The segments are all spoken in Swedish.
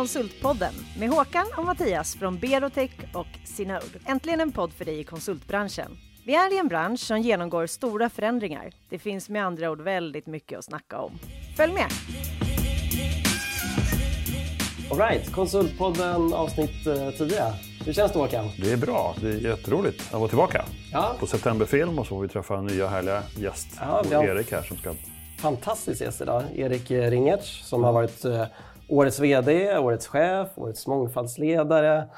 Konsultpodden med Håkan och Mattias från Berotech och Sinode. Äntligen en podd för dig i konsultbranschen. Vi är i en bransch som genomgår stora förändringar. Det finns med andra ord väldigt mycket att snacka om. Följ med! Alright, Konsultpodden avsnitt 10. Eh, Hur känns det Håkan? Det är bra, det är jätteroligt att vara tillbaka. Ja. På Septemberfilm och så får vi träffa nya härliga gäst. Ja, har- Erik här som ska... Fantastisk gäst idag. Erik Ringertz som har varit eh, årets VD, årets chef, årets mångfaldsledare.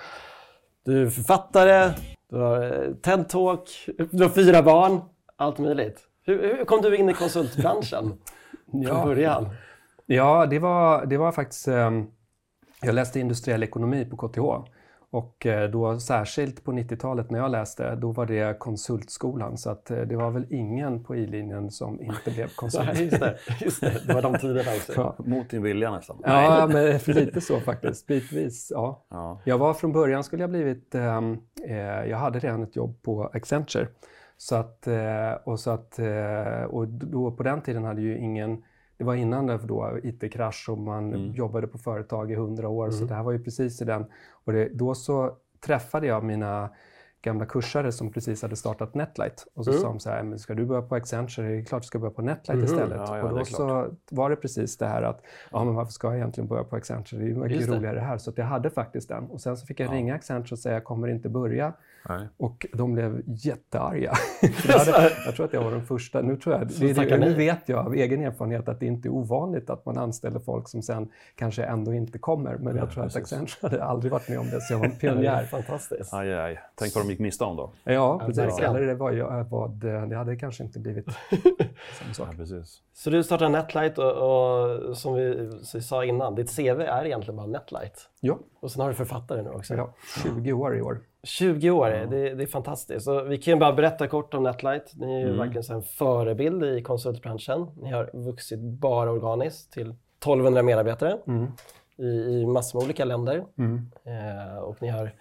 Du är författare, du har eh, TED-talk, du har fyra barn. Allt möjligt. Hur, hur kom du in i konsultbranschen från Ja. början? Ja, det var, det var faktiskt... ehm, jag läste industriell ekonomi på KTH. Och eh, då särskilt på 90-talet när jag läste, då var det konsultskolan. Så att eh, det var väl ingen på I-linjen som inte blev konsult. Nej, just det. Just det. det var de tiderna också. Ja. Mot din vilja nästan. Ja, men lite så faktiskt. Bitvis, ja. Ja. Jag var från början skulle jag blivit... ehm, eh, jag hade redan ett jobb på Accenture. Så att, eh, och, så att, eh, och då, på den tiden hade ju ingen... Det var innan det då IT-krasch och man Mm. jobbade på företag i hundra år. Så det här var ju precis i den. Och det, då så träffade jag mina gamla kursare som precis hade startat Netlight. Och så Mm. sa de så här, men ska du börja på Accenture? Det är klart du ska börja på Netlight Mhm. istället. Ja, ja, och då så var det precis det här att, ja men varför ska jag egentligen börja på Accenture? Det är ju mycket Just det. roligare här. Så jag hade faktiskt den. Och sen så fick jag Ja. ringa Accenture och säga, jag kommer inte börja. Nej. Och de blev jättearga. Jag, hade, jag tror att jag var den första. Nu, tror jag, det, det, nej. nu vet jag av egen erfarenhet att det inte är ovanligt att man anställer folk som sen kanske ändå inte kommer. Men jag tror att precis. Accenture hade aldrig varit med om det, så jag var en pionjär. fantastiskt. Aj, aj. Tänk vad de gick miste om då. Ja, precis. Eller det, var ju, vad, det hade kanske inte blivit samma sak. Ja, precis. Så du startade Netlight och, och som vi sa innan, ditt CV är egentligen bara Netlight. Ja, Och sen har du författare nu också. ja, 20 år i år. 20 år, det, det är fantastiskt. Så vi kan ju bara berätta kort om Netlight. Ni är ju Mm. verkligen en förebild i konsultbranschen. Ni har vuxit bara organiskt till 1200 medarbetare Mm. i, i massor med olika länder. Mm. Eh, och ni har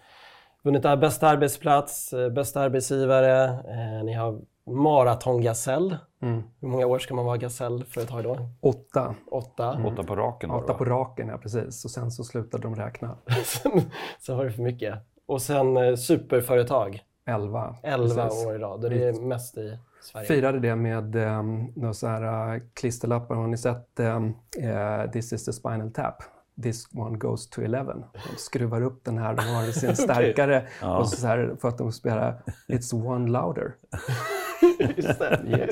vunnit bästa arbetsplats, eh, bästa arbetsgivare. Eh, ni har maratongasell. Mm. Hur många år ska man vara gasellföretag då? Åtta. Åtta. Åtta på raken Åtta på raken, ja precis. Och sen så slutade de räkna. sen, sen var det för mycket. Och sen eh, superföretag. Elva. 11 precis. år idag. Det är mest i Sverige. firade det med um, några så här uh, klisterlappar. Har ni sett um, eh, This is the spinal tap? This one goes to 11. De skruvar upp den här, de har sin stärkare Ja. och så här, för att de spelar It's one louder. Just det. Det.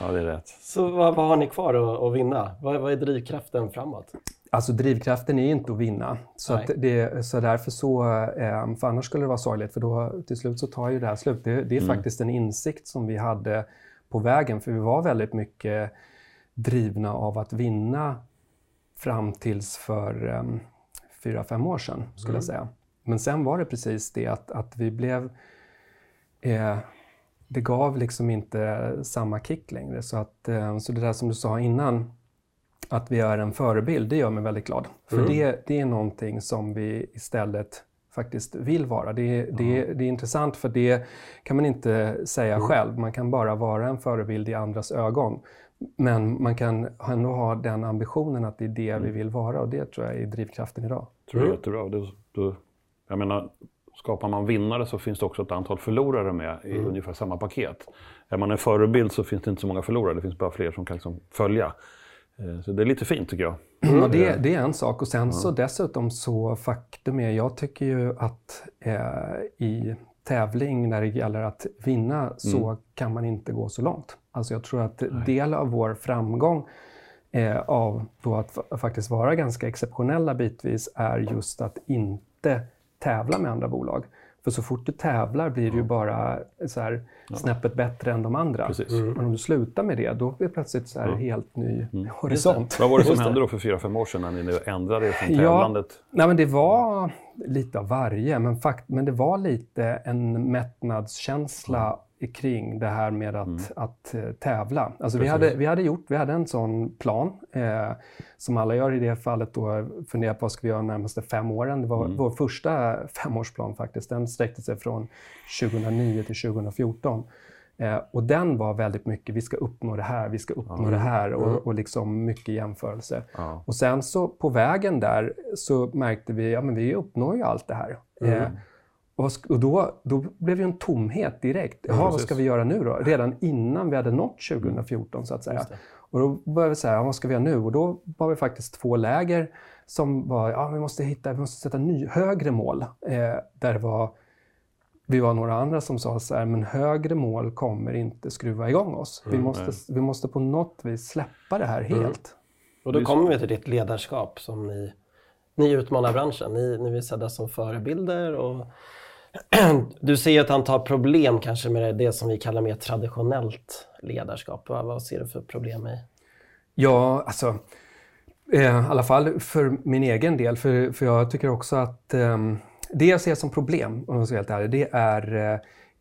Ja, det är rätt. Så vad, vad har ni kvar att, att vinna? Vad, vad är drivkraften framåt? Alltså drivkraften är inte att vinna. Så, att det, så därför så, eh, för annars skulle det vara sorgligt för då till slut så tar ju det här slut. Det, det är Mm. faktiskt en insikt som vi hade på vägen för vi var väldigt mycket drivna av att vinna fram tills för um, fyra, fem år sedan skulle Mm. jag säga. Men sen var det precis det att, att vi blev eh, det gav liksom inte samma kick längre. Så, att, eh, så det där som du sa innan, att vi är en förebild, det gör mig väldigt glad. För Mm. det, det är någonting som vi istället faktiskt vill vara. Det, det, det är intressant för det kan man inte säga Mm. själv. Man kan bara vara en förebild i andras ögon. Men man kan ändå ha den ambitionen att det är det Mm. vi vill vara och det tror jag är drivkraften idag. tror jag är jättebra. Det, det, jag menar, skapar man vinnare så finns det också ett antal förlorare med i ungefär samma paket. Är man en förebild så finns det inte så många förlorare, det finns bara fler som kan liksom följa. Eh, Så det är lite fint tycker jag. Ja, det, det är en sak. Och sen så dessutom så faktum är, jag tycker ju att eh, i tävling när det gäller att vinna så kan man inte gå så långt. Alltså jag tror att del av vår framgång eh, av då att fa- faktiskt vara ganska exceptionella bitvis är just att inte tävla med andra bolag. För så fort du tävlar blir du ju bara så här, snäppet bättre än de andra. Precis. Men om du slutar med det, då blir det plötsligt så här helt ny horisont. Vad var det som hände då för fyra fem år sedan när ni nu ändrade er från Ja. tävlandet? Nej, men det var lite av varje, men, fakt men det var lite en mättnadskänsla kring det här med att, att eh, tävla. Alltså vi, hade, vi hade gjort, vi hade en sån plan, eh, som alla gör i det fallet då, fundera på vad ska vi göra de närmaste fem åren. Det var vår första femårsplan faktiskt, den sträckte sig från 2009 till 2014. Eh, och den var väldigt mycket, vi ska uppnå det här, vi ska uppnå mm. det här och, och liksom mycket jämförelse. Ja. Och sen så på vägen där så märkte vi, ja men vi uppnår ju allt det här. Mm. Eh, och, då, då blev det en tomhet direkt. Jaha, ja, vad ska vi göra nu då? Redan innan vi hade nått 2014 så att säga. Och då började vi säga, vad ska vi göra nu? Och då var vi faktiskt två läger som var, ja vi måste hitta, vi måste sätta ny, högre mål. Eh, där det var vi var några andra som sa så här, men högre mål kommer inte skruva igång oss. Mm, vi, måste, vi måste på något vis släppa det här mm. helt. Mm. Och då kommer vi till ditt ledarskap som ni, ni utmanar branschen. Ni, ni vill sedda som förebilder och du ser ett antal problem kanske med det som vi kallar mer traditionellt ledarskap. Vad, ser du för problem i? Ja, alltså eh, i alla fall för min egen del. För, för jag tycker också att eh, det jag ser som problem, om jag ska helt ärlig, det är eh,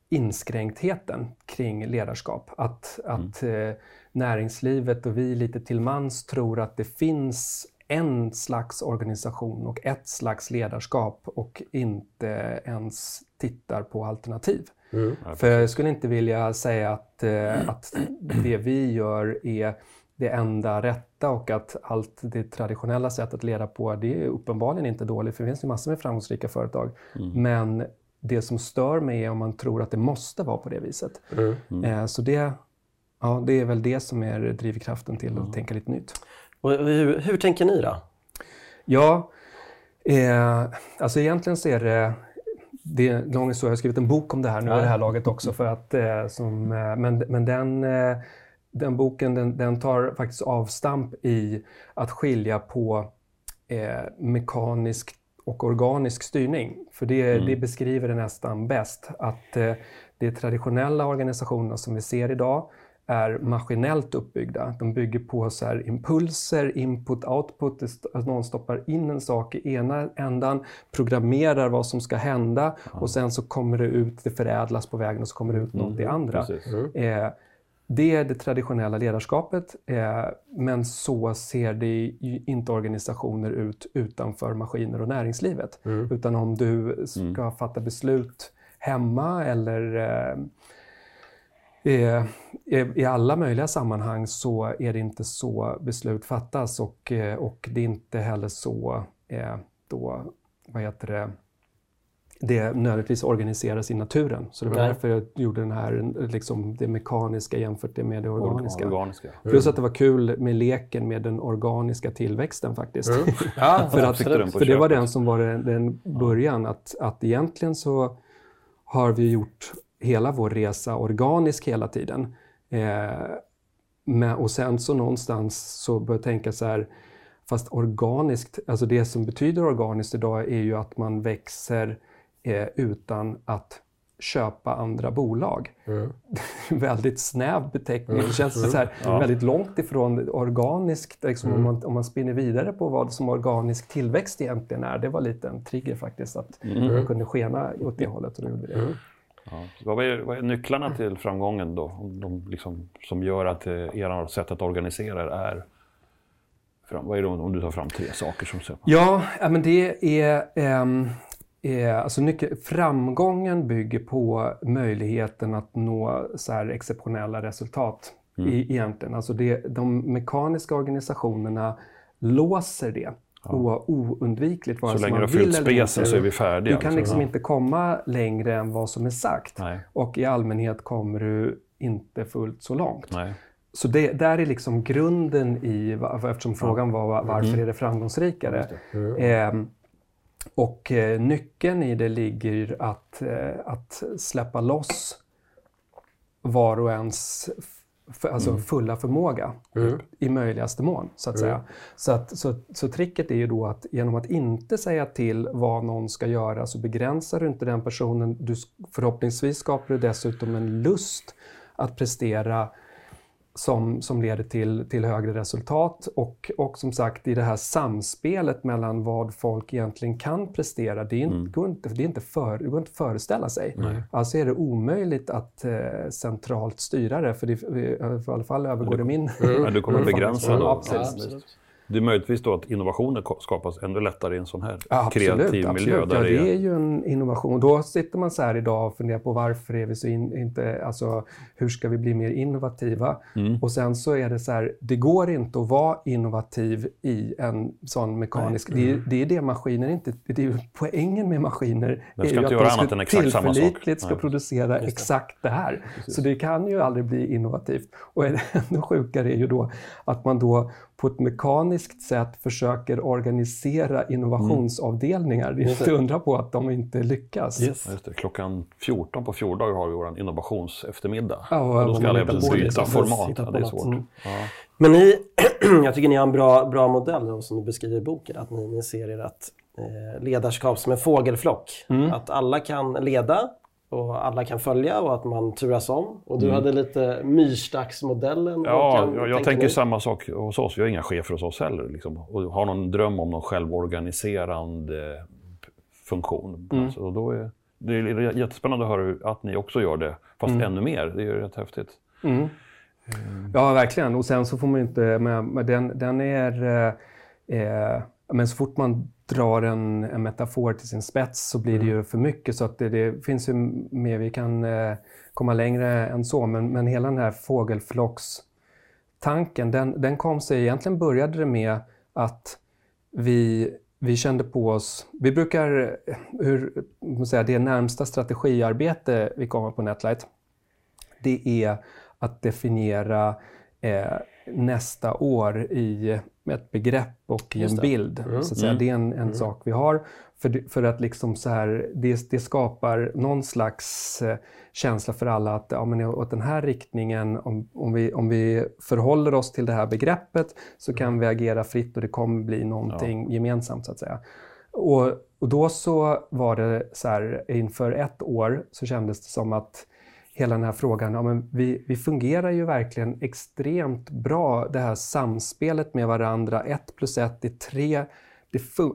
inskränktheten kring ledarskap. Att, mm. att eh, näringslivet och vi lite till mans tror att det finns en slags organisation och ett slags ledarskap och inte ens tittar på alternativ. Mm. För jag skulle inte vilja säga att, eh, att det vi gör är det enda rätta och att allt det traditionella sättet att leda på, det är uppenbarligen inte dåligt, för det finns ju massor med framgångsrika företag. Mm. Men det som stör mig är om man tror att det måste vara på det viset. Mm. Mm. Eh, så det, ja, det är väl det som är drivkraften till att tänka lite nytt. Och hur, hur tänker ni då? Ja, eh, alltså egentligen så är det det är en lång historia. Jag har skrivit en bok om det här nu i det här laget också. För att, eh, som, eh, men, men den eh, den boken den, den, tar faktiskt avstamp i att skilja på eh, mekanisk och organisk styrning. För det, mm. det beskriver det nästan bäst. Att eh, de traditionella organisationerna som vi ser idag är maskinellt uppbyggda. De bygger på så här impulser, input, output. Att någon stoppar in en sak i ena ändan, programmerar vad som ska hända ja. och sen så kommer det ut, det förädlas på vägen och så kommer det ut något mm. i andra. Mm. Eh, det är det traditionella ledarskapet, eh, men så ser det inte organisationer ut utanför maskiner och näringslivet. Mm. Utan om du ska mm. fatta beslut hemma eller eh, i alla möjliga sammanhang så är det inte så beslut fattas och, eh, och det är inte heller så eh, då, vad heter det, det nödvändigtvis organiseras i naturen. Så det var Nej. därför jag gjorde den här, liksom, det mekaniska jämfört med det organiska. organiska. Mm. Plus att det var kul med leken med den organiska tillväxten faktiskt. Mm. Ja, för, att, för det var den som var den, den början. Att, att egentligen så har vi gjort hela vår resa organisk hela tiden. Eh, och sen så någonstans så började jag tänka så här, fast organiskt, alltså det som betyder organiskt idag är ju att man växer eh, utan att köpa andra bolag. Mm. väldigt snäv beteckning. Mm. Det känns mm. så här, ja. väldigt långt ifrån organiskt. Liksom, mm. om, man, om man spinner vidare på vad som organisk tillväxt egentligen är. Det var lite en trigger faktiskt, att mm. man kunde skena åt det hållet. Och då gjorde det. Ja. Vad, är, vad är nycklarna till framgången då? De, liksom, som gör att eh, ert sätt att organisera är vad är det om du tar fram tre saker som ser Ja, men det är um, Eh, alltså nyckel, framgången bygger på möjligheten att nå så här exceptionella resultat. Mm. I, egentligen. Alltså det, de mekaniska organisationerna låser det. Ja. oundvikligt. Så länge du har fyllt spesen så är vi färdiga. Du kan liksom ja. inte komma längre än vad som är sagt. Nej. Och i allmänhet kommer du inte fullt så långt. Nej. Så det, där är liksom grunden i, eftersom frågan var varför mm. är det framgångsrikare? Det. Eh, och eh, nyckeln i det ligger att, eh, att släppa loss var och ens alltså mm. fulla förmåga mm. i möjligaste mån. Så att mm. säga. Så, att, så, så tricket är ju då att genom att inte säga till vad någon ska göra så begränsar du inte den personen. Du, förhoppningsvis skapar du dessutom en lust att prestera som, som leder till, till högre resultat och, och som sagt i det här samspelet mellan vad folk egentligen kan prestera, det, är, mm. går, inte, det, är inte för, det går inte att föreställa sig. Nej. Alltså är det omöjligt att eh, centralt styra det, för det, i alla fall övergår det min... Men du kommer begränsa då? Ja, absolut. Det är möjligtvis då att innovationer skapas ännu lättare i en sån här Ja, kreativ miljö. absolut. Ja, det är ju en innovation. Då sitter man så här idag och funderar på varför är vi så in, inte, alltså hur ska vi bli mer innovativa? Mm. Och sen så är det så här, det går inte att vara innovativ i en sån mekanisk, det, är, det är det maskiner inte, det är ju poängen med maskiner Den är ju att göra de ska tillförlitligt ska Nej. producera exakt det här. Så det kan ju aldrig bli innovativt. Och ännu sjukare är ju då att man då på ett mekaniskt sätt försöker organisera innovationsavdelningar. Det är inte undra på att de inte lyckas. Yes. Ja, Just det. Klockan 14 på fjordagar har vi vår innovationseftermiddag. Ja, och då ska alla på byta liksom. format. Ja, det är svårt. Mm. Ja. Men ni, jag tycker ni har en bra, bra modell som du beskriver i boken. Att ni, ni ser ert eh, ledarskap som en fågelflock. Att alla kan leda och alla kan följa och att man turas om. Och du hade lite myrstacksmodellen. Ja, jag, jag tänker ni? samma sak hos oss. Vi har inga chefer hos oss heller. Liksom. Och har någon dröm om någon självorganiserande funktion. Mm. Alltså, då är, det är jättespännande att höra att ni också gör det, fast Mm. ännu mer. Det är ju rätt häftigt. Mm. Ja, verkligen. Och sen så får man inte... Men, men den, den är... Eh, eh, men så fort man drar en, en metafor till sin spets så blir det ju för mycket. Så att det, det finns ju mer, vi kan eh, komma längre än så. Men, men hela den här fågelflockstanken, den, den kom sig... Egentligen började det med att vi, vi kände på oss... Vi brukar... Hur, säga, det närmsta strategiarbete vi kommer på Netlight, det är att definiera eh, nästa år i ett begrepp och i en bild. Mm. Så att säga. Det är en, en sak vi har. För, för att liksom så här, det, det skapar någon slags eh, känsla för alla att ja, men åt den här riktningen, om, om, vi, om vi förhåller oss till det här begreppet så kan vi agera fritt och det kommer bli någonting gemensamt så att säga. Och, och då så var det så här, inför ett år så kändes det som att hela den här frågan, ja, men vi, vi fungerar ju verkligen extremt bra, det här samspelet med varandra. ett plus ett är tre,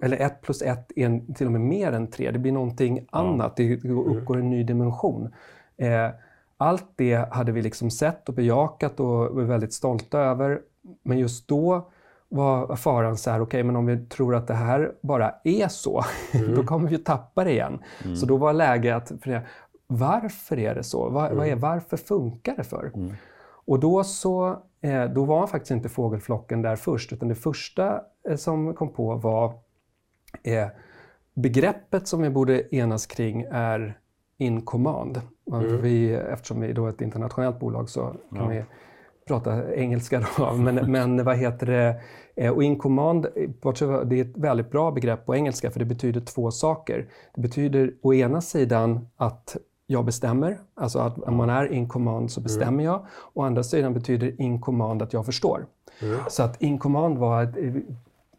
eller ett plus ett är en, till och med mer än tre. Det blir någonting annat, det det uppgår en ny dimension. Eh, allt det hade vi liksom sett och bejakat och var väldigt stolta över. Men just då var faran så här, okej, men om vi tror att det här bara är så, då kommer vi ju tappa det igen. Så då var läge att varför är det så? Vad, vad är, varför funkar det för? Och då så, eh, då var faktiskt inte fågelflocken där först, utan det första eh, som kom på var eh, begreppet som vi borde enas kring är in command. Vi, eftersom vi då är ett internationellt bolag så kan vi prata engelska då. Men, men vad heter det? Eh, Och in command, det är ett väldigt bra begrepp på engelska för det betyder två saker. Det betyder å ena sidan att jag bestämmer, alltså att om man är in command så bestämmer jag. Å andra sidan betyder in command att jag förstår. Så att in command var ett eh,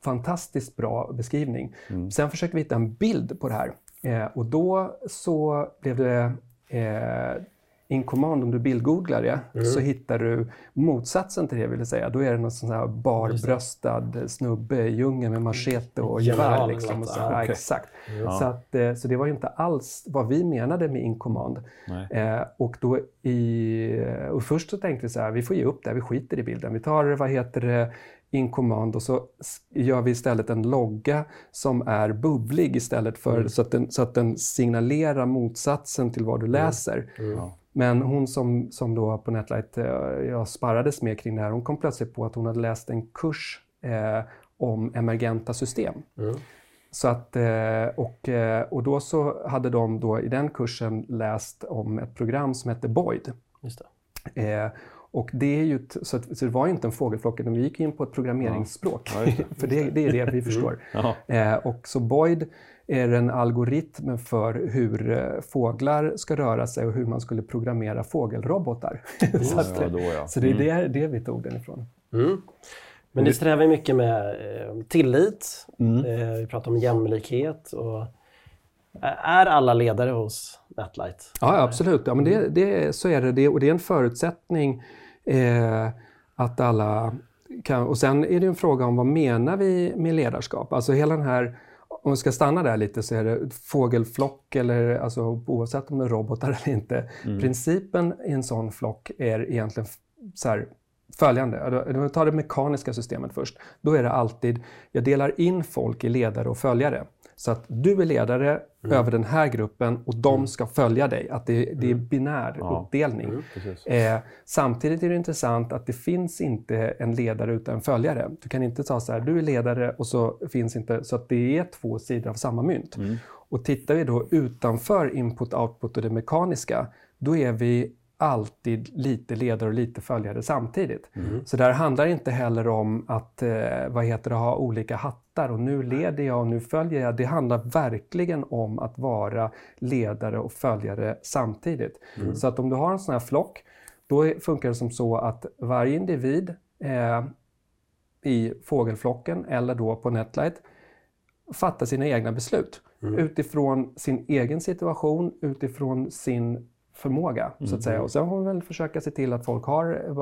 fantastiskt bra beskrivning. Sen försökte vi hitta en bild på det här. Eh, och då så blev det eh, in command, om du bildgooglar det, så hittar du motsatsen till det vill jag säga. Då är det någon sån här barbröstad snubbe i djungeln med machete och gevär. Liksom, och så, Ja, ja, exakt. Så, att, eh, så det var ju inte alls vad vi menade med in command. Eh, och, då i, och först så tänkte vi så här, vi får ge upp det, vi skiter i bilden. Vi tar, vad heter det, in command och så gör vi istället en logga som är bubblig istället för så, att den, så att den signalerar motsatsen till vad du läser. Ja. Men hon som, som då på Netlight eh, jag sparrades med kring det här, hon kom plötsligt på att hon hade läst en kurs eh, om emergenta system. Så att, eh, och, eh, och då så hade de då i den kursen läst om ett program som hette Boyd. Just det. Eh, och det är ju, så, att, så det var inte en fågelflock, utan vi gick in på ett programmeringsspråk. Ja, just det. För det, det är det vi förstår. Jaha. Eh, och så Boyd är en algoritm för hur eh, fåglar ska röra sig och hur man skulle programmera fågelrobotar. så att, Ja, då ja. så det är det, det vi tog den ifrån. Mm. Men ni strävar mycket med eh, tillit. Mm. Eh, vi pratar om jämlikhet. Och, är alla ledare hos Netlight? Ja, ja, absolut. Ja, men det, det, så är det. det. Och det är en förutsättning eh, att alla kan... Och sen är det en fråga om vad menar vi med ledarskap? Alltså hela den här... Om vi ska stanna där lite så är det fågelflock eller alltså oavsett om det är robotar eller inte. Principen i en sån flock är egentligen så här, följande. Om vi tar det mekaniska systemet först. Då är det alltid, jag delar in folk i ledare och följare. Så att du är ledare mm. över den här gruppen och de mm. ska följa dig. Att det, det är mm. binär ja. uppdelning. Mm, eh, samtidigt är det intressant att det finns inte en ledare utan en följare. Du kan inte ta så här, du är ledare och så finns inte, så att det är två sidor av samma mynt. Mm. Och tittar vi då utanför input-output och det mekaniska, då är vi alltid lite ledare och lite följare samtidigt. Mm. Så där handlar inte heller om att eh, vad heter det, ha olika hattar och nu leder jag och nu följer jag. Det handlar verkligen om att vara ledare och följare samtidigt. Mm. Så att om du har en sån här flock, då funkar det som så att varje individ eh, i fågelflocken eller då på Netlight fattar sina egna beslut. Mm. Utifrån sin egen situation, utifrån sin förmåga. Så att säga. Mm. Och sen får vi väl försöka se till att folk har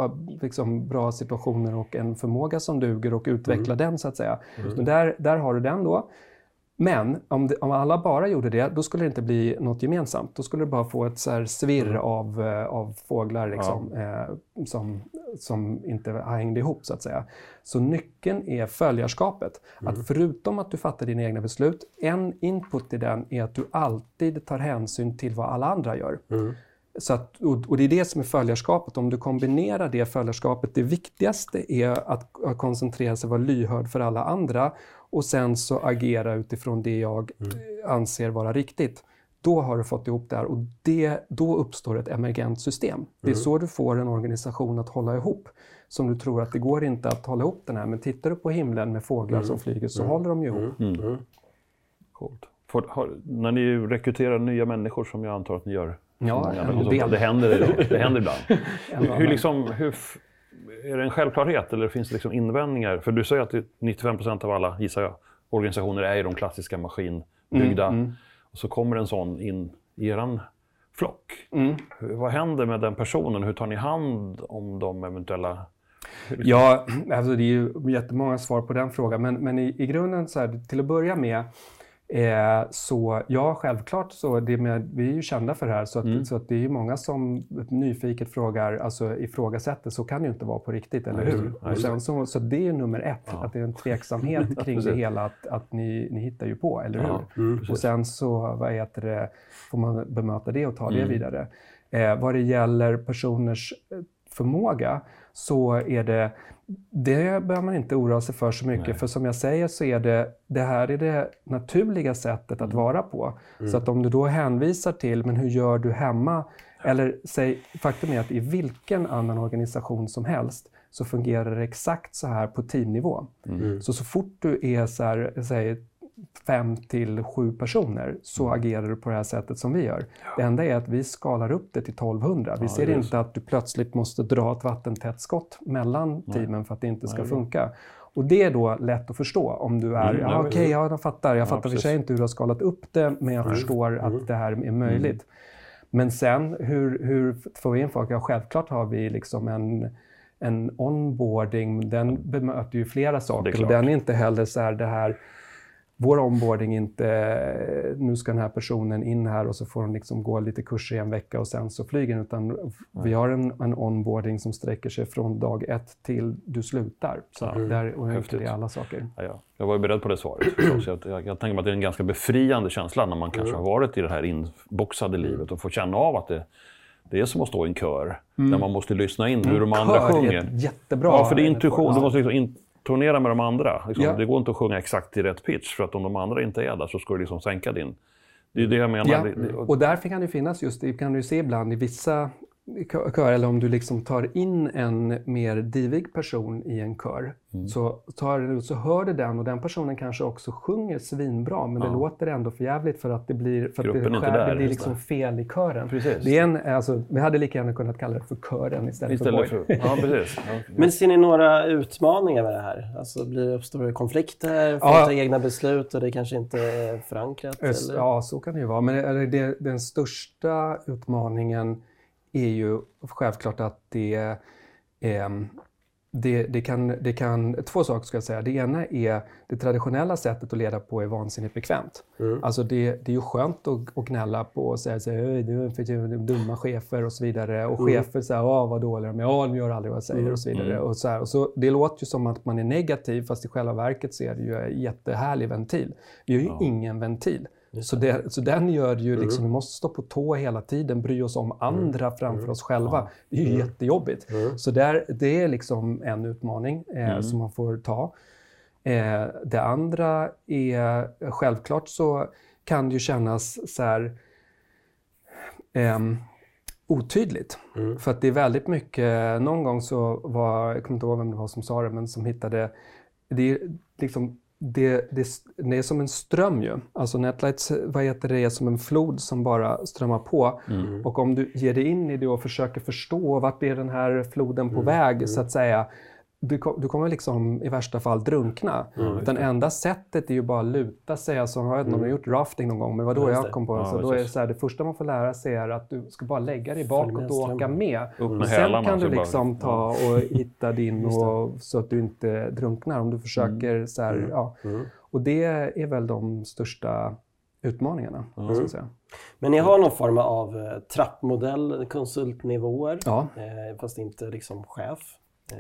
liksom, bra situationer och en förmåga som duger och utveckla mm. den så att säga. Mm. Men där, där har du den då. Men om, det, om, alla bara gjorde det, då skulle det inte bli något gemensamt. Då skulle det bara få ett så svirr mm. av, eh, av fåglar liksom, ja. eh, som, som inte hängde ihop, så att säga. Så nyckeln är följarskapet. Mm. Att förutom att du fattar dina egna beslut, en input i den är att du alltid tar hänsyn till vad alla andra gör. Mm. Så att, och det är det som är följarskapet. Om du kombinerar det följarskapet, det viktigaste är att, koncentrera sig vara lyhörd för alla andra och sen så agera utifrån det jag mm. anser vara riktigt. Då har du fått ihop det här och det, då uppstår ett emergent system. Det är mm. så du får en organisation att hålla ihop. Som du tror att det går inte att hålla ihop den här, men tittar du på himlen med fåglar mm. som flyger så mm. håller de ju ihop. Mm. mm. Coolt. Får, har, när ni rekryterar nya människor, som jag antar att ni gör, Ja, det, det, händer, det händer ibland. hur, hur, liksom, hur, är det en självklarhet eller finns det liksom invändningar? För du säger att 95 procent av alla, gissar jag, organisationer är de klassiska maskinbyggda. Mm, mm. Och så kommer en sån in i er flock. Mm. Vad händer med den personen? Hur tar ni hand om de eventuella Ja, alltså det är ju jättemånga svar på den frågan. Men, men i, i grunden, så här, till att börja med, Eh, så ja, självklart så det med, vi är ju kända för det här så, att, mm. så att det är ju många som nyfiket frågar, alltså ifrågasätter, så kan det ju inte vara på riktigt, eller hur? Ja, och sen så, så det är ju nummer ett, ja. att det är en tveksamhet kring det hela, att, att ni, ni hittar ju på, eller hur? Ja, mm, och sen så vad heter det, får man bemöta det och ta mm. det vidare. Eh, vad det gäller personers eh, förmåga så är det det behöver man inte oroa sig för så mycket, Nej. för som jag säger så är det, det här är det naturliga sättet att mm. vara på. Mm. Så att om du då hänvisar till, men hur gör du hemma? Eller säg, faktum är att i vilken annan organisation som helst så fungerar det exakt så här på teamnivå. Mm. Så så fort du är så här, säg, fem till sju personer så mm. agerar du på det här sättet som vi gör. Ja. Det enda är att vi skalar upp det till 1200. Vi ja, ser inte att du plötsligt måste dra ett vattentätt skott mellan Nej. teamen för att det inte ska Nej. funka. Och det är då lätt att förstå om du är, mm, ja, okej, okay, ja, jag fattar. Jag fattar för sig inte hur du har skalat upp det, men jag Nej. förstår mm. att det här är möjligt. Mm. Men sen, hur, hur får vi in folk? Ja, självklart har vi liksom en en onboarding, den bemöter ju flera saker. Och den är inte heller så här det här vår onboarding inte, nu ska den här personen in här och så får den liksom gå lite kurser i en vecka och sen så flyger den, utan vi har en, en onboarding som sträcker sig från dag ett till du slutar. Så ja, där och det alla saker. Ja, ja. Jag var ju beredd på det svaret förstås. Jag, jag, jag tänker mig att det är en ganska befriande känsla när man kanske mm. har varit i det här inboxade livet och får känna av att det det är som att stå i en kör, mm. där man måste lyssna in hur de andra sjunger. Är jättebra. Ja, för det är intuition. Du måste liksom in, turnera med de andra. Liksom. Ja. Det går inte att sjunga exakt i rätt pitch, för att om de andra inte är där så ska du liksom sänka din. Det är det jag menar. Ja. Och därför kan det finnas just, det kan du se ibland i vissa kör, eller om du liksom tar in en mer divig person i en kör, mm. så, tar, så hör du den och den personen kanske också sjunger svinbra, men ja. det låter ändå för jävligt för att det blir, för att det, skär, där, det blir liksom fel i kören. Precis. Det är en, alltså, vi hade lika gärna kunnat kalla det för kören istället, istället för, för Ja, precis. Ja. Men ser ni några utmaningar med det här? Alltså, blir det, uppstår det konflikter? Får ja. ta egna beslut och det kanske inte är förankrat? Eller? Ja, så kan det ju vara. Men det, den största utmaningen är ju självklart att det, eh, det, det, kan, det kan, två saker ska jag säga. Det ena är det traditionella sättet att leda på är vansinnigt bekvämt. Mm. Alltså det, det är ju skönt att, att gnälla på och säga så här, du är dumma chefer och så vidare. Och mm. chefer säger, åh vad dåliga de är, ja de gör aldrig vad jag säger mm. och så vidare. Mm. Och så, här. Och så Det låter ju som att man är negativ fast i själva verket så är det ju en jättehärlig ventil. Vi har ju ja. ingen ventil. Så, det, så den gör ju mm. liksom, mm. vi måste stå på tå hela tiden, bry oss om andra mm. framför mm. oss själva. Det är ju mm. jättejobbigt. Mm. Så där, det är liksom en utmaning eh, mm. som man får ta. Eh, det andra är, självklart så kan det ju kännas så här, eh, otydligt. För att det är väldigt mycket, någon gång så var, jag kommer inte ihåg vem det var som sa det, men som hittade, det är liksom det, det, det, är som en ström ju. Alltså Netlights vad heter det, är som en flod som bara strömmar på. Mm. Och om du ger dig in i det och försöker förstå vart är den här floden på mm. väg, mm. så att säga, du, du kommer liksom i värsta fall drunkna. Mm, Den enda sättet är ju bara att luta sig. Alltså, jag vet inte om du har gjort rafting någon gång, men det var då jag kom på det. Ja, då är det, så här, det första man får lära sig är att du ska bara lägga dig bakåt och åka med. med Sen kan du liksom ta och hitta din och, så att du inte drunknar om du försöker. Mm. Så här, mm. Ja. Mm. Och det är väl de största utmaningarna. Mm. Säga. Men ni har någon form av eh, trappmodell, konsultnivåer, ja. eh, fast inte liksom chef?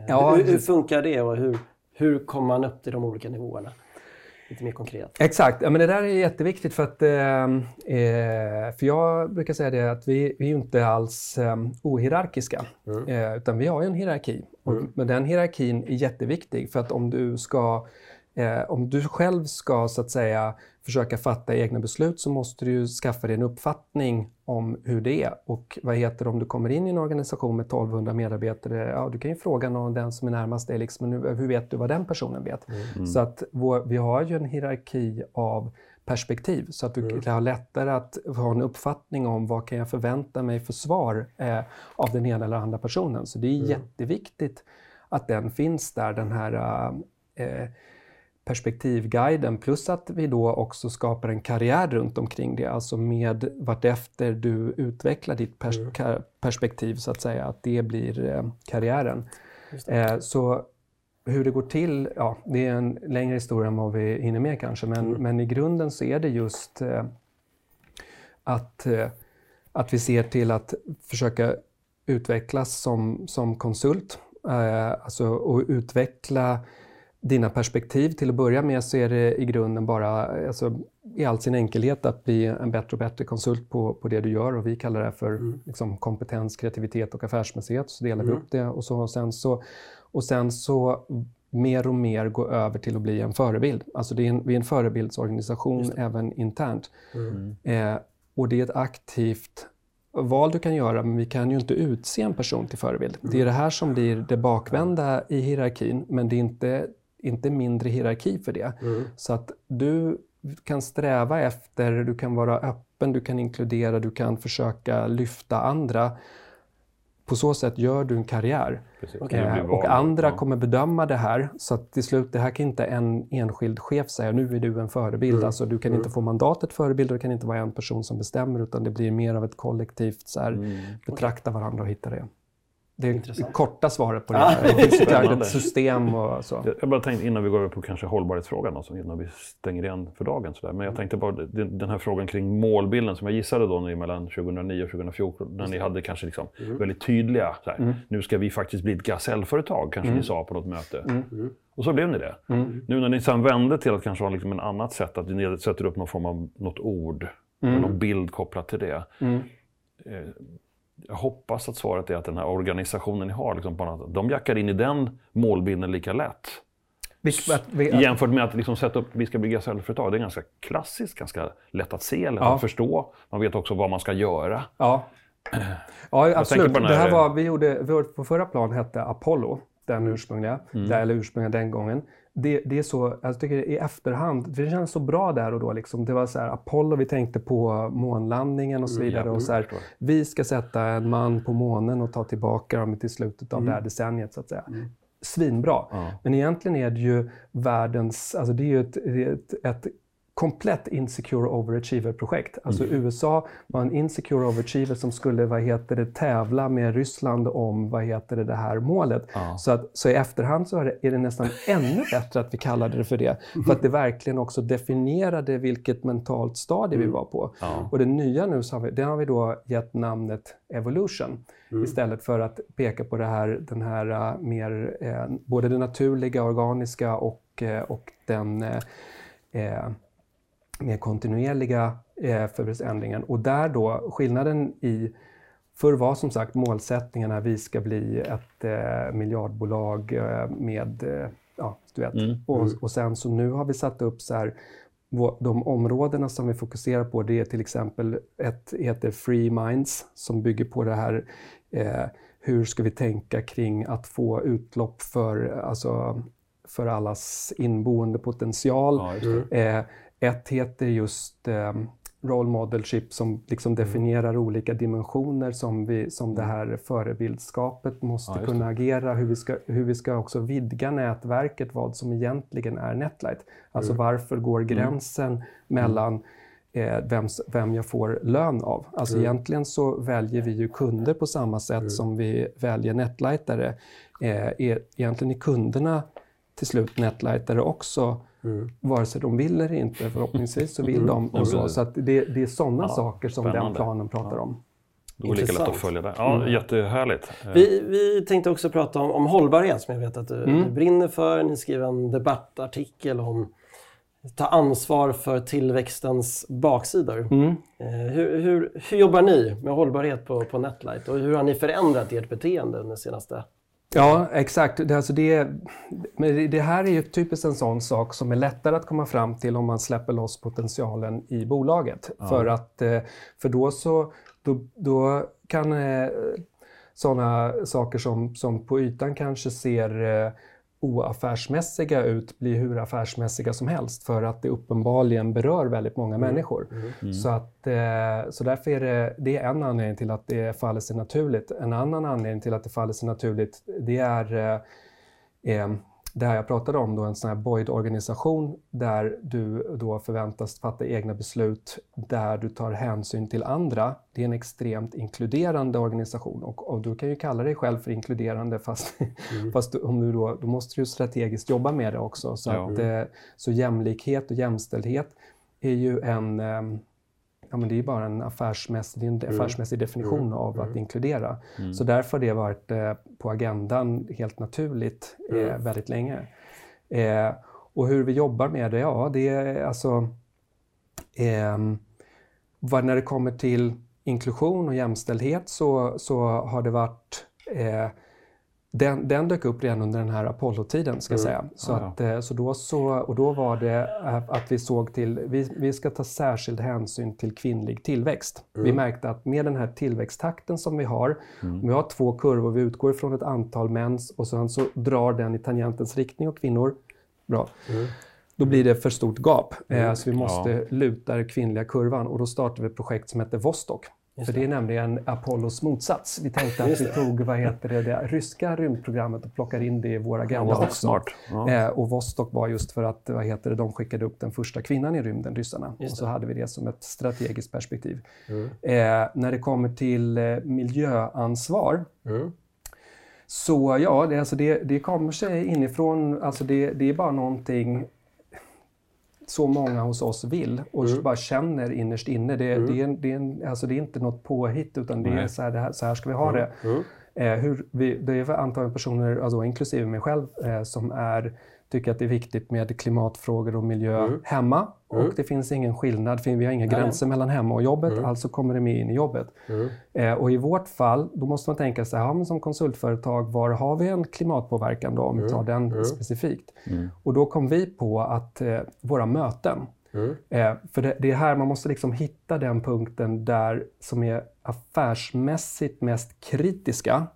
Ja, hur, hur, funkar det och hur, hur kommer man upp till de olika nivåerna? Lite mer konkret. Exakt, ja, men det där är jätteviktigt för att ehm, eh, för jag brukar säga det att vi, vi är inte alls eh, ohierarkiska mm. eh, utan vi har en hierarki. Mm. Och, men den hierarkin är jätteviktig för att om du ska eh, om du själv ska så att säga försöka fatta egna beslut så måste du skaffa dig en uppfattning om hur det är. Och vad heter det om du kommer in i en organisation med 1200 medarbetare? Ja, du kan ju fråga någon, den som är närmast dig, liksom, hur vet du vad den personen vet? Mm. Så att vår, vi har ju en hierarki av perspektiv så att du mm. kan ha lättare att ha en uppfattning om vad kan jag förvänta mig för svar eh, av den ena eller andra personen. Så det är mm. jätteviktigt att den finns där, den här eh, perspektivguiden plus att vi då också skapar en karriär runt omkring det, alltså med vartefter du utvecklar ditt pers mm. perspektiv så att säga, att det blir eh, karriären. Eh, så hur det går till, ja, det är en längre historia än vad vi hinner med kanske, men, mm. men i grunden så är det just eh, att, eh, att vi ser till att försöka utvecklas som, som konsult, eh, alltså och utveckla dina perspektiv. Till att börja med så är det i grunden bara alltså, i all sin enkelhet att bli en bättre och bättre konsult på, på det du gör och vi kallar det för mm. liksom, kompetens, kreativitet och affärsmässighet. Så delar mm. vi upp det och, så, och, sen så, och sen så mer och mer gå över till att bli en förebild. Alltså det är en, vi är en förebildsorganisation även internt. Mm. Eh, och det är ett aktivt val du kan göra, men vi kan ju inte utse en person till förebild. Det är mm. det här som blir det bakvända i hierarkin, men det är inte inte mindre hierarki för det. Mm. Så att du kan sträva efter, du kan vara öppen, du kan inkludera, du kan försöka lyfta andra. På så sätt gör du en karriär. Eh, och andra ja. kommer bedöma det här. Så att till slut, det här kan inte en enskild chef säga, nu är du en förebild. Mm. Alltså, du kan mm. inte få mandatet förebild och det kan inte vara en person som bestämmer utan det blir mer av ett kollektivt så här, mm. betrakta varandra och hitta det. Det är korta svaret på det. Ah. Det finns ett system och så. Jag bara tänkte innan vi går över på kanske hållbarhetsfrågan, alltså innan vi stänger igen för dagen. Så där. Men jag tänkte bara den här frågan kring målbilden som jag gissade då mellan 2009 och 2014, när ni hade kanske liksom mm. väldigt tydliga, så här, mm. nu ska vi faktiskt bli ett gasellföretag, kanske mm. ni sa på något möte. Mm. Mm. Och så blev ni det. Mm. Nu när ni sen vände till att kanske ha liksom en annat sätt, att ni sätter upp någon form av något ord, någon bild kopplat till det. Eh, jag hoppas att svaret är att den här organisationen ni har, liksom, de jackar in i den målbilden lika lätt. Vi, vi, Jämfört med att liksom sätta upp, vi ska bygga säljföretag. Det är ganska klassiskt, ganska lätt att se, lätt ja. att förstå. Man vet också vad man ska göra. Ja, ja absolut. Det här var, vi gjorde, vår förra plan hette Apollo, den ursprungliga, mm. eller ursprungliga den gången det, det är så, jag tycker i efterhand, det känns så bra där och då. Liksom. Det var så här, Apollo, vi tänkte på månlandningen och så mm, vidare. Mm, och så här, vi ska sätta en man på månen och ta tillbaka dem till slutet av mm. det här decenniet. Så att säga. Mm. Svinbra. Ja. Men egentligen är det ju världens, alltså det är ju ett, ett, ett komplett insecure overachiever-projekt. Alltså mm. USA var en insecure overachiever som skulle vad heter det, tävla med Ryssland om vad heter det, det här målet. Ja. Så, att, så i efterhand så är det, nästan ännu bättre att vi kallade det för det. För att det verkligen också definierade vilket mentalt stadie mm. vi var på. Ja. Och det nya nu, så har vi, det har vi då gett namnet evolution. Mm. Istället för att peka på det här, den här uh, mer, eh, både det naturliga, organiska och, eh, och den eh mer kontinuerliga eh, förändringen. Och där då, skillnaden i Förr var som sagt målsättningen att vi ska bli ett eh, miljardbolag eh, med, eh, ja, du vet. Mm. Och, mm. och sen så nu har vi satt upp så här, de områdena som vi fokuserar på det är till exempel ett heter Free Minds som bygger på det här eh, hur ska vi tänka kring att få utlopp för, alltså, för allas inneboende potential. Ja, ett heter just eh, role modelship som liksom mm. definierar olika dimensioner som, vi, som det mm. här förebildskapet måste ja, kunna agera, hur vi, ska, hur vi ska också vidga nätverket, vad som egentligen är Netlight. Alltså mm. varför går mm. gränsen mm. mellan eh, vem, vem jag får lön av. Alltså mm. egentligen så väljer vi ju kunder på samma sätt mm. som vi väljer netlightare. Eh, egentligen är kunderna till slut netlightare också Mm. Vare sig de vill eller inte, förhoppningsvis så vill mm. de. Och så så att det, det är sådana ja, saker som spännande. den planen pratar ja. om. Det går lika lätt att följa det. Ja, mm. Jättehärligt. Vi, vi tänkte också prata om, om hållbarhet som jag vet att du, mm. du brinner för. Ni skriver en debattartikel om ta ansvar för tillväxtens baksidor. Mm. Eh, hur, hur, hur, jobbar ni med hållbarhet på, på Netlight och hur har ni förändrat ert beteende under senaste Ja, exakt. Det, alltså det, det här är ju typiskt en sån sak som är lättare att komma fram till om man släpper loss potentialen i bolaget. Ja. För, att, eh, för då, så, då, då kan eh, sådana saker som, som på ytan kanske ser eh, oaffärsmässiga ut blir hur affärsmässiga som helst för att det uppenbarligen berör väldigt många mm. människor. Mm. Mm. Så, att, eh, så därför är det, det är en anledning till att det faller sig naturligt. En annan anledning till att det faller sig naturligt det är eh, eh det här jag pratade om, då, en sån här Boyd-organisation där du då förväntas fatta egna beslut där du tar hänsyn till andra. Det är en extremt inkluderande organisation och, och du kan ju kalla dig själv för inkluderande fast, mm. fast du, om du då, då måste du strategiskt jobba med det också. Så, ja. att, eh, så jämlikhet och jämställdhet är ju en ehm, ja, men det är bara en affärsmässig, en mm. affärsmässig definition mm. av att mm. inkludera. Mm. Så därför har det varit eh, på agendan helt naturligt eh, mm. väldigt länge. Eh, och hur vi jobbar med det, ja det är alltså ehm, vad, när det kommer till inklusion och jämställdhet så, så har det varit eh, den, den dök upp redan under den här Apollo-tiden, ska mm. säga. Så, ah, att, eh, så, då så, och då var det eh, att vi såg till, vi, vi ska ta särskild hänsyn till kvinnlig tillväxt. Mm. Vi märkte att med den här tillväxttakten som vi har, mm. vi har två kurvor, vi utgår från ett antal män och sen så drar den i tangentens riktning och kvinnor. Bra. Mm. Då blir det för stort gap, eh, mm. så vi måste ja. luta den kvinnliga kurvan och då startade vi ett projekt som heter Vostok. För det är nämligen Apollos motsats. Vi tänkte att vi tog vad heter det, det ryska rymdprogrammet och plockade in det i vår agenda ja, också. Ja. Eh, och Vostok var just för att vad heter det, de skickade upp den första kvinnan i rymden, ryssarna. Och så hade vi det som ett strategiskt perspektiv. Mm. Eh, när det kommer till eh, miljöansvar mm. Så ja, det, alltså det, det kommer sig inifrån. Alltså det, det är bara någonting så många hos oss vill och mm. bara känner innerst inne. Det, mm. det, är, det, är alltså det är inte något påhitt utan det är så här, det här, så här ska vi ha mm. det. Mm. Eh, hur vi, det är antagligen personer, alltså inklusive mig själv, eh, som är tycker att det är viktigt med klimatfrågor och miljö mm. hemma. Mm. Och det finns ingen skillnad, vi har inga gränser Nej. mellan hemma och jobbet, mm. alltså kommer det med in i jobbet. Mm. Eh, och i vårt fall, då måste man tänka sig, ja, som konsultföretag, var har vi en klimatpåverkan då, om vi mm. tar den mm. specifikt? Och då kom vi på att eh, våra möten, eh, för det, det, är här man måste liksom hitta den punkten där som är affärsmässigt mest kritiska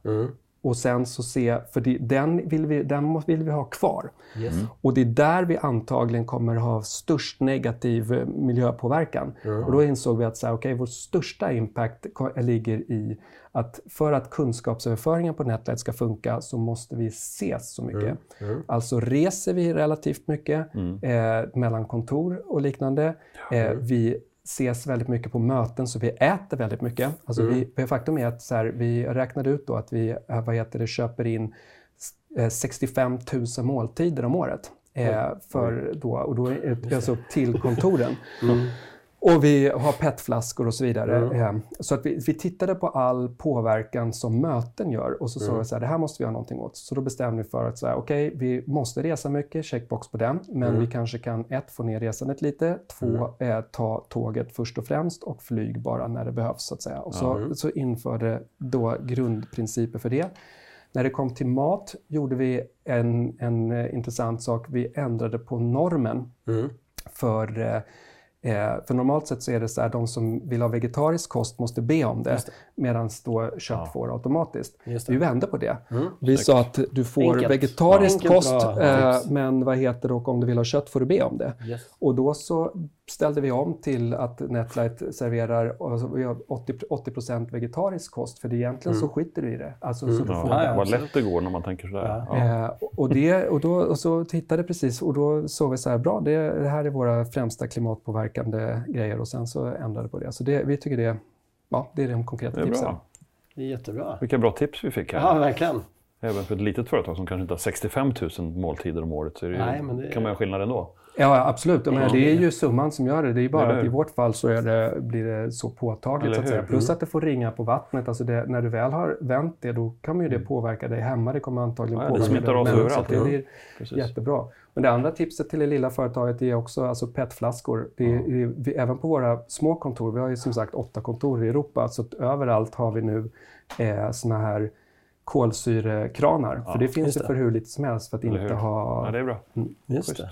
och sen så se, för det, den, vill vi, den vill vi ha kvar. Yes. Och det är där vi antagligen kommer ha störst negativ eh, miljöpåverkan. Och då insåg vi att så här, okay, vår största impact ligger i att för att kunskapsöverföringen på Netlight ska funka så måste vi ses så mycket. Alltså reser vi relativt mycket eh, mellan kontor och liknande. Eh, vi ses väldigt mycket på möten, så vi äter väldigt mycket. Alltså vi, faktum är att så här, vi räknade ut då att vi eh, vad heter det, köper in eh, 65 000 måltider om året. Eh, för då, och då alltså till kontoren. Och vi har petflaskor och så vidare. Eh, Så att vi, vi tittade på all påverkan som möten gör och så sa vi så här, det här måste vi göra någonting åt. Så då bestämde vi för att säga, okej, vi måste resa mycket, checkbox på den, men vi kanske kan ett, få ner resandet lite, två, eh, ta tåget först och främst och flyg bara när det behövs så att säga. Och så, så införde då grundprinciper för det. När det kom till mat gjorde vi en, en eh, intressant sak. Vi ändrade på normen för eh, Eh, för normalt sett så är det så här, de som vill ha vegetarisk kost måste be om det, medan då kött får automatiskt. Just det. Mm. Vi vände på det. Vi sa att du får Enkelt. vegetarisk Enkelt, kost, bra eh, men vad heter det, och om du vill ha kött får du be om det. Yes. Och då så ställde vi om till att Netlight serverar alltså, vi har 80, 80 vegetarisk kost, för det egentligen så skiter du i det. Alltså, så du Ja, får Ja, ja, vad lätt det går när man tänker sådär. Ja. Eh, och, det, och, då, och så tittade precis och då såg vi så här, bra, det, det här är våra främsta klimatpåverkande grejer och sen så ändrade på det. Så det, vi tycker det, ja, det är de konkreta Det är tipsen. bra. Det är jättebra. Vilka bra tips vi fick här. Ja, verkligen. Även för ett litet företag som kanske inte har 65 000 måltider om året så är det Nej, men det- kan man göra skillnad ändå. Ja, absolut. Men det är ju summan som gör det. Det är bara att i vårt fall så är det, blir det så påtagligt. Så att säga. Plus att det får ringa på vattnet. Alltså det, när du väl har vänt det, då kommer ju det påverka dig hemma. Det kommer antagligen Mm. Ja, det påverka smittar av sig överallt. Det blir Precis. jättebra. Men det andra tipset till det lilla företaget är också alltså petflaskor. Det det vi, även på våra små kontor, vi har ju som sagt åtta kontor i Europa, så överallt har vi nu eh, såna här kolsyrekranar. För det finns just ju det. för hur lite som helst för att inte ha... Ja, det är bra. Just Schysst. det.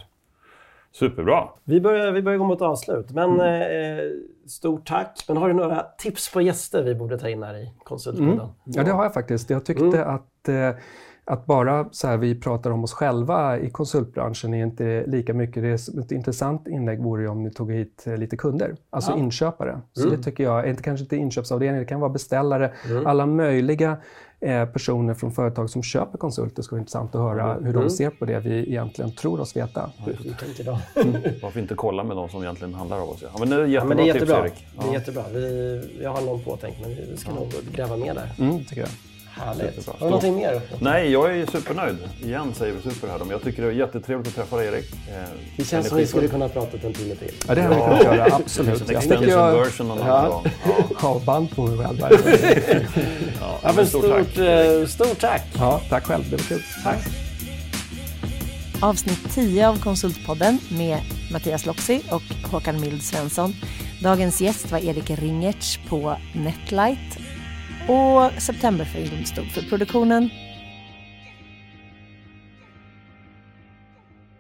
Superbra. Vi börjar, vi börjar gå mot avslut, men Mm. eh, stort tack. Men har du några tips på gäster vi borde ta in här i Konsultpodden? Mm. Ja, det har jag faktiskt. Jag tyckte att, eh, att bara så här, vi pratar om oss själva i konsultbranschen är inte lika mycket. Det är ett intressant inlägg vore ju om ni tog hit eh, lite kunder, alltså inköpare. Så det tycker jag, inte kanske inte inköpsavdelning, det kan vara beställare, alla möjliga personer från företag som köper konsulter skulle vara intressant att höra hur de ser på det vi egentligen tror oss veta. Idag. Varför inte kolla med de som egentligen handlar av oss? Ja, men det är Ja, jättebra, men det är jättebra. tips Erik. Det är jättebra. Vi, jag har någon påtänkt, men vi ska nog gräva mer där. Mm, tycker jag. Härligt. Har du någonting mer? Nej, jag är supernöjd. Igen säger vi super här då, jag tycker det är jättetrevligt att träffa dig Erik. Eh, Det känns som vi skulle kunna prata en timme till. Ja, det hade vi kunnat göra, absolut. En extension jag version någon annan gång. Ja, har band på mig själv. där. Ja, men men stort stort, tack. eh, stort tack! Ja, tack själv, det var kul. Tack. Avsnitt 10 av Konsultpodden med Mattias Loxi och Håkan Mild Svensson. Dagens gäst var Erik Ringertz på Netlight och Septemberfilm stod för produktionen.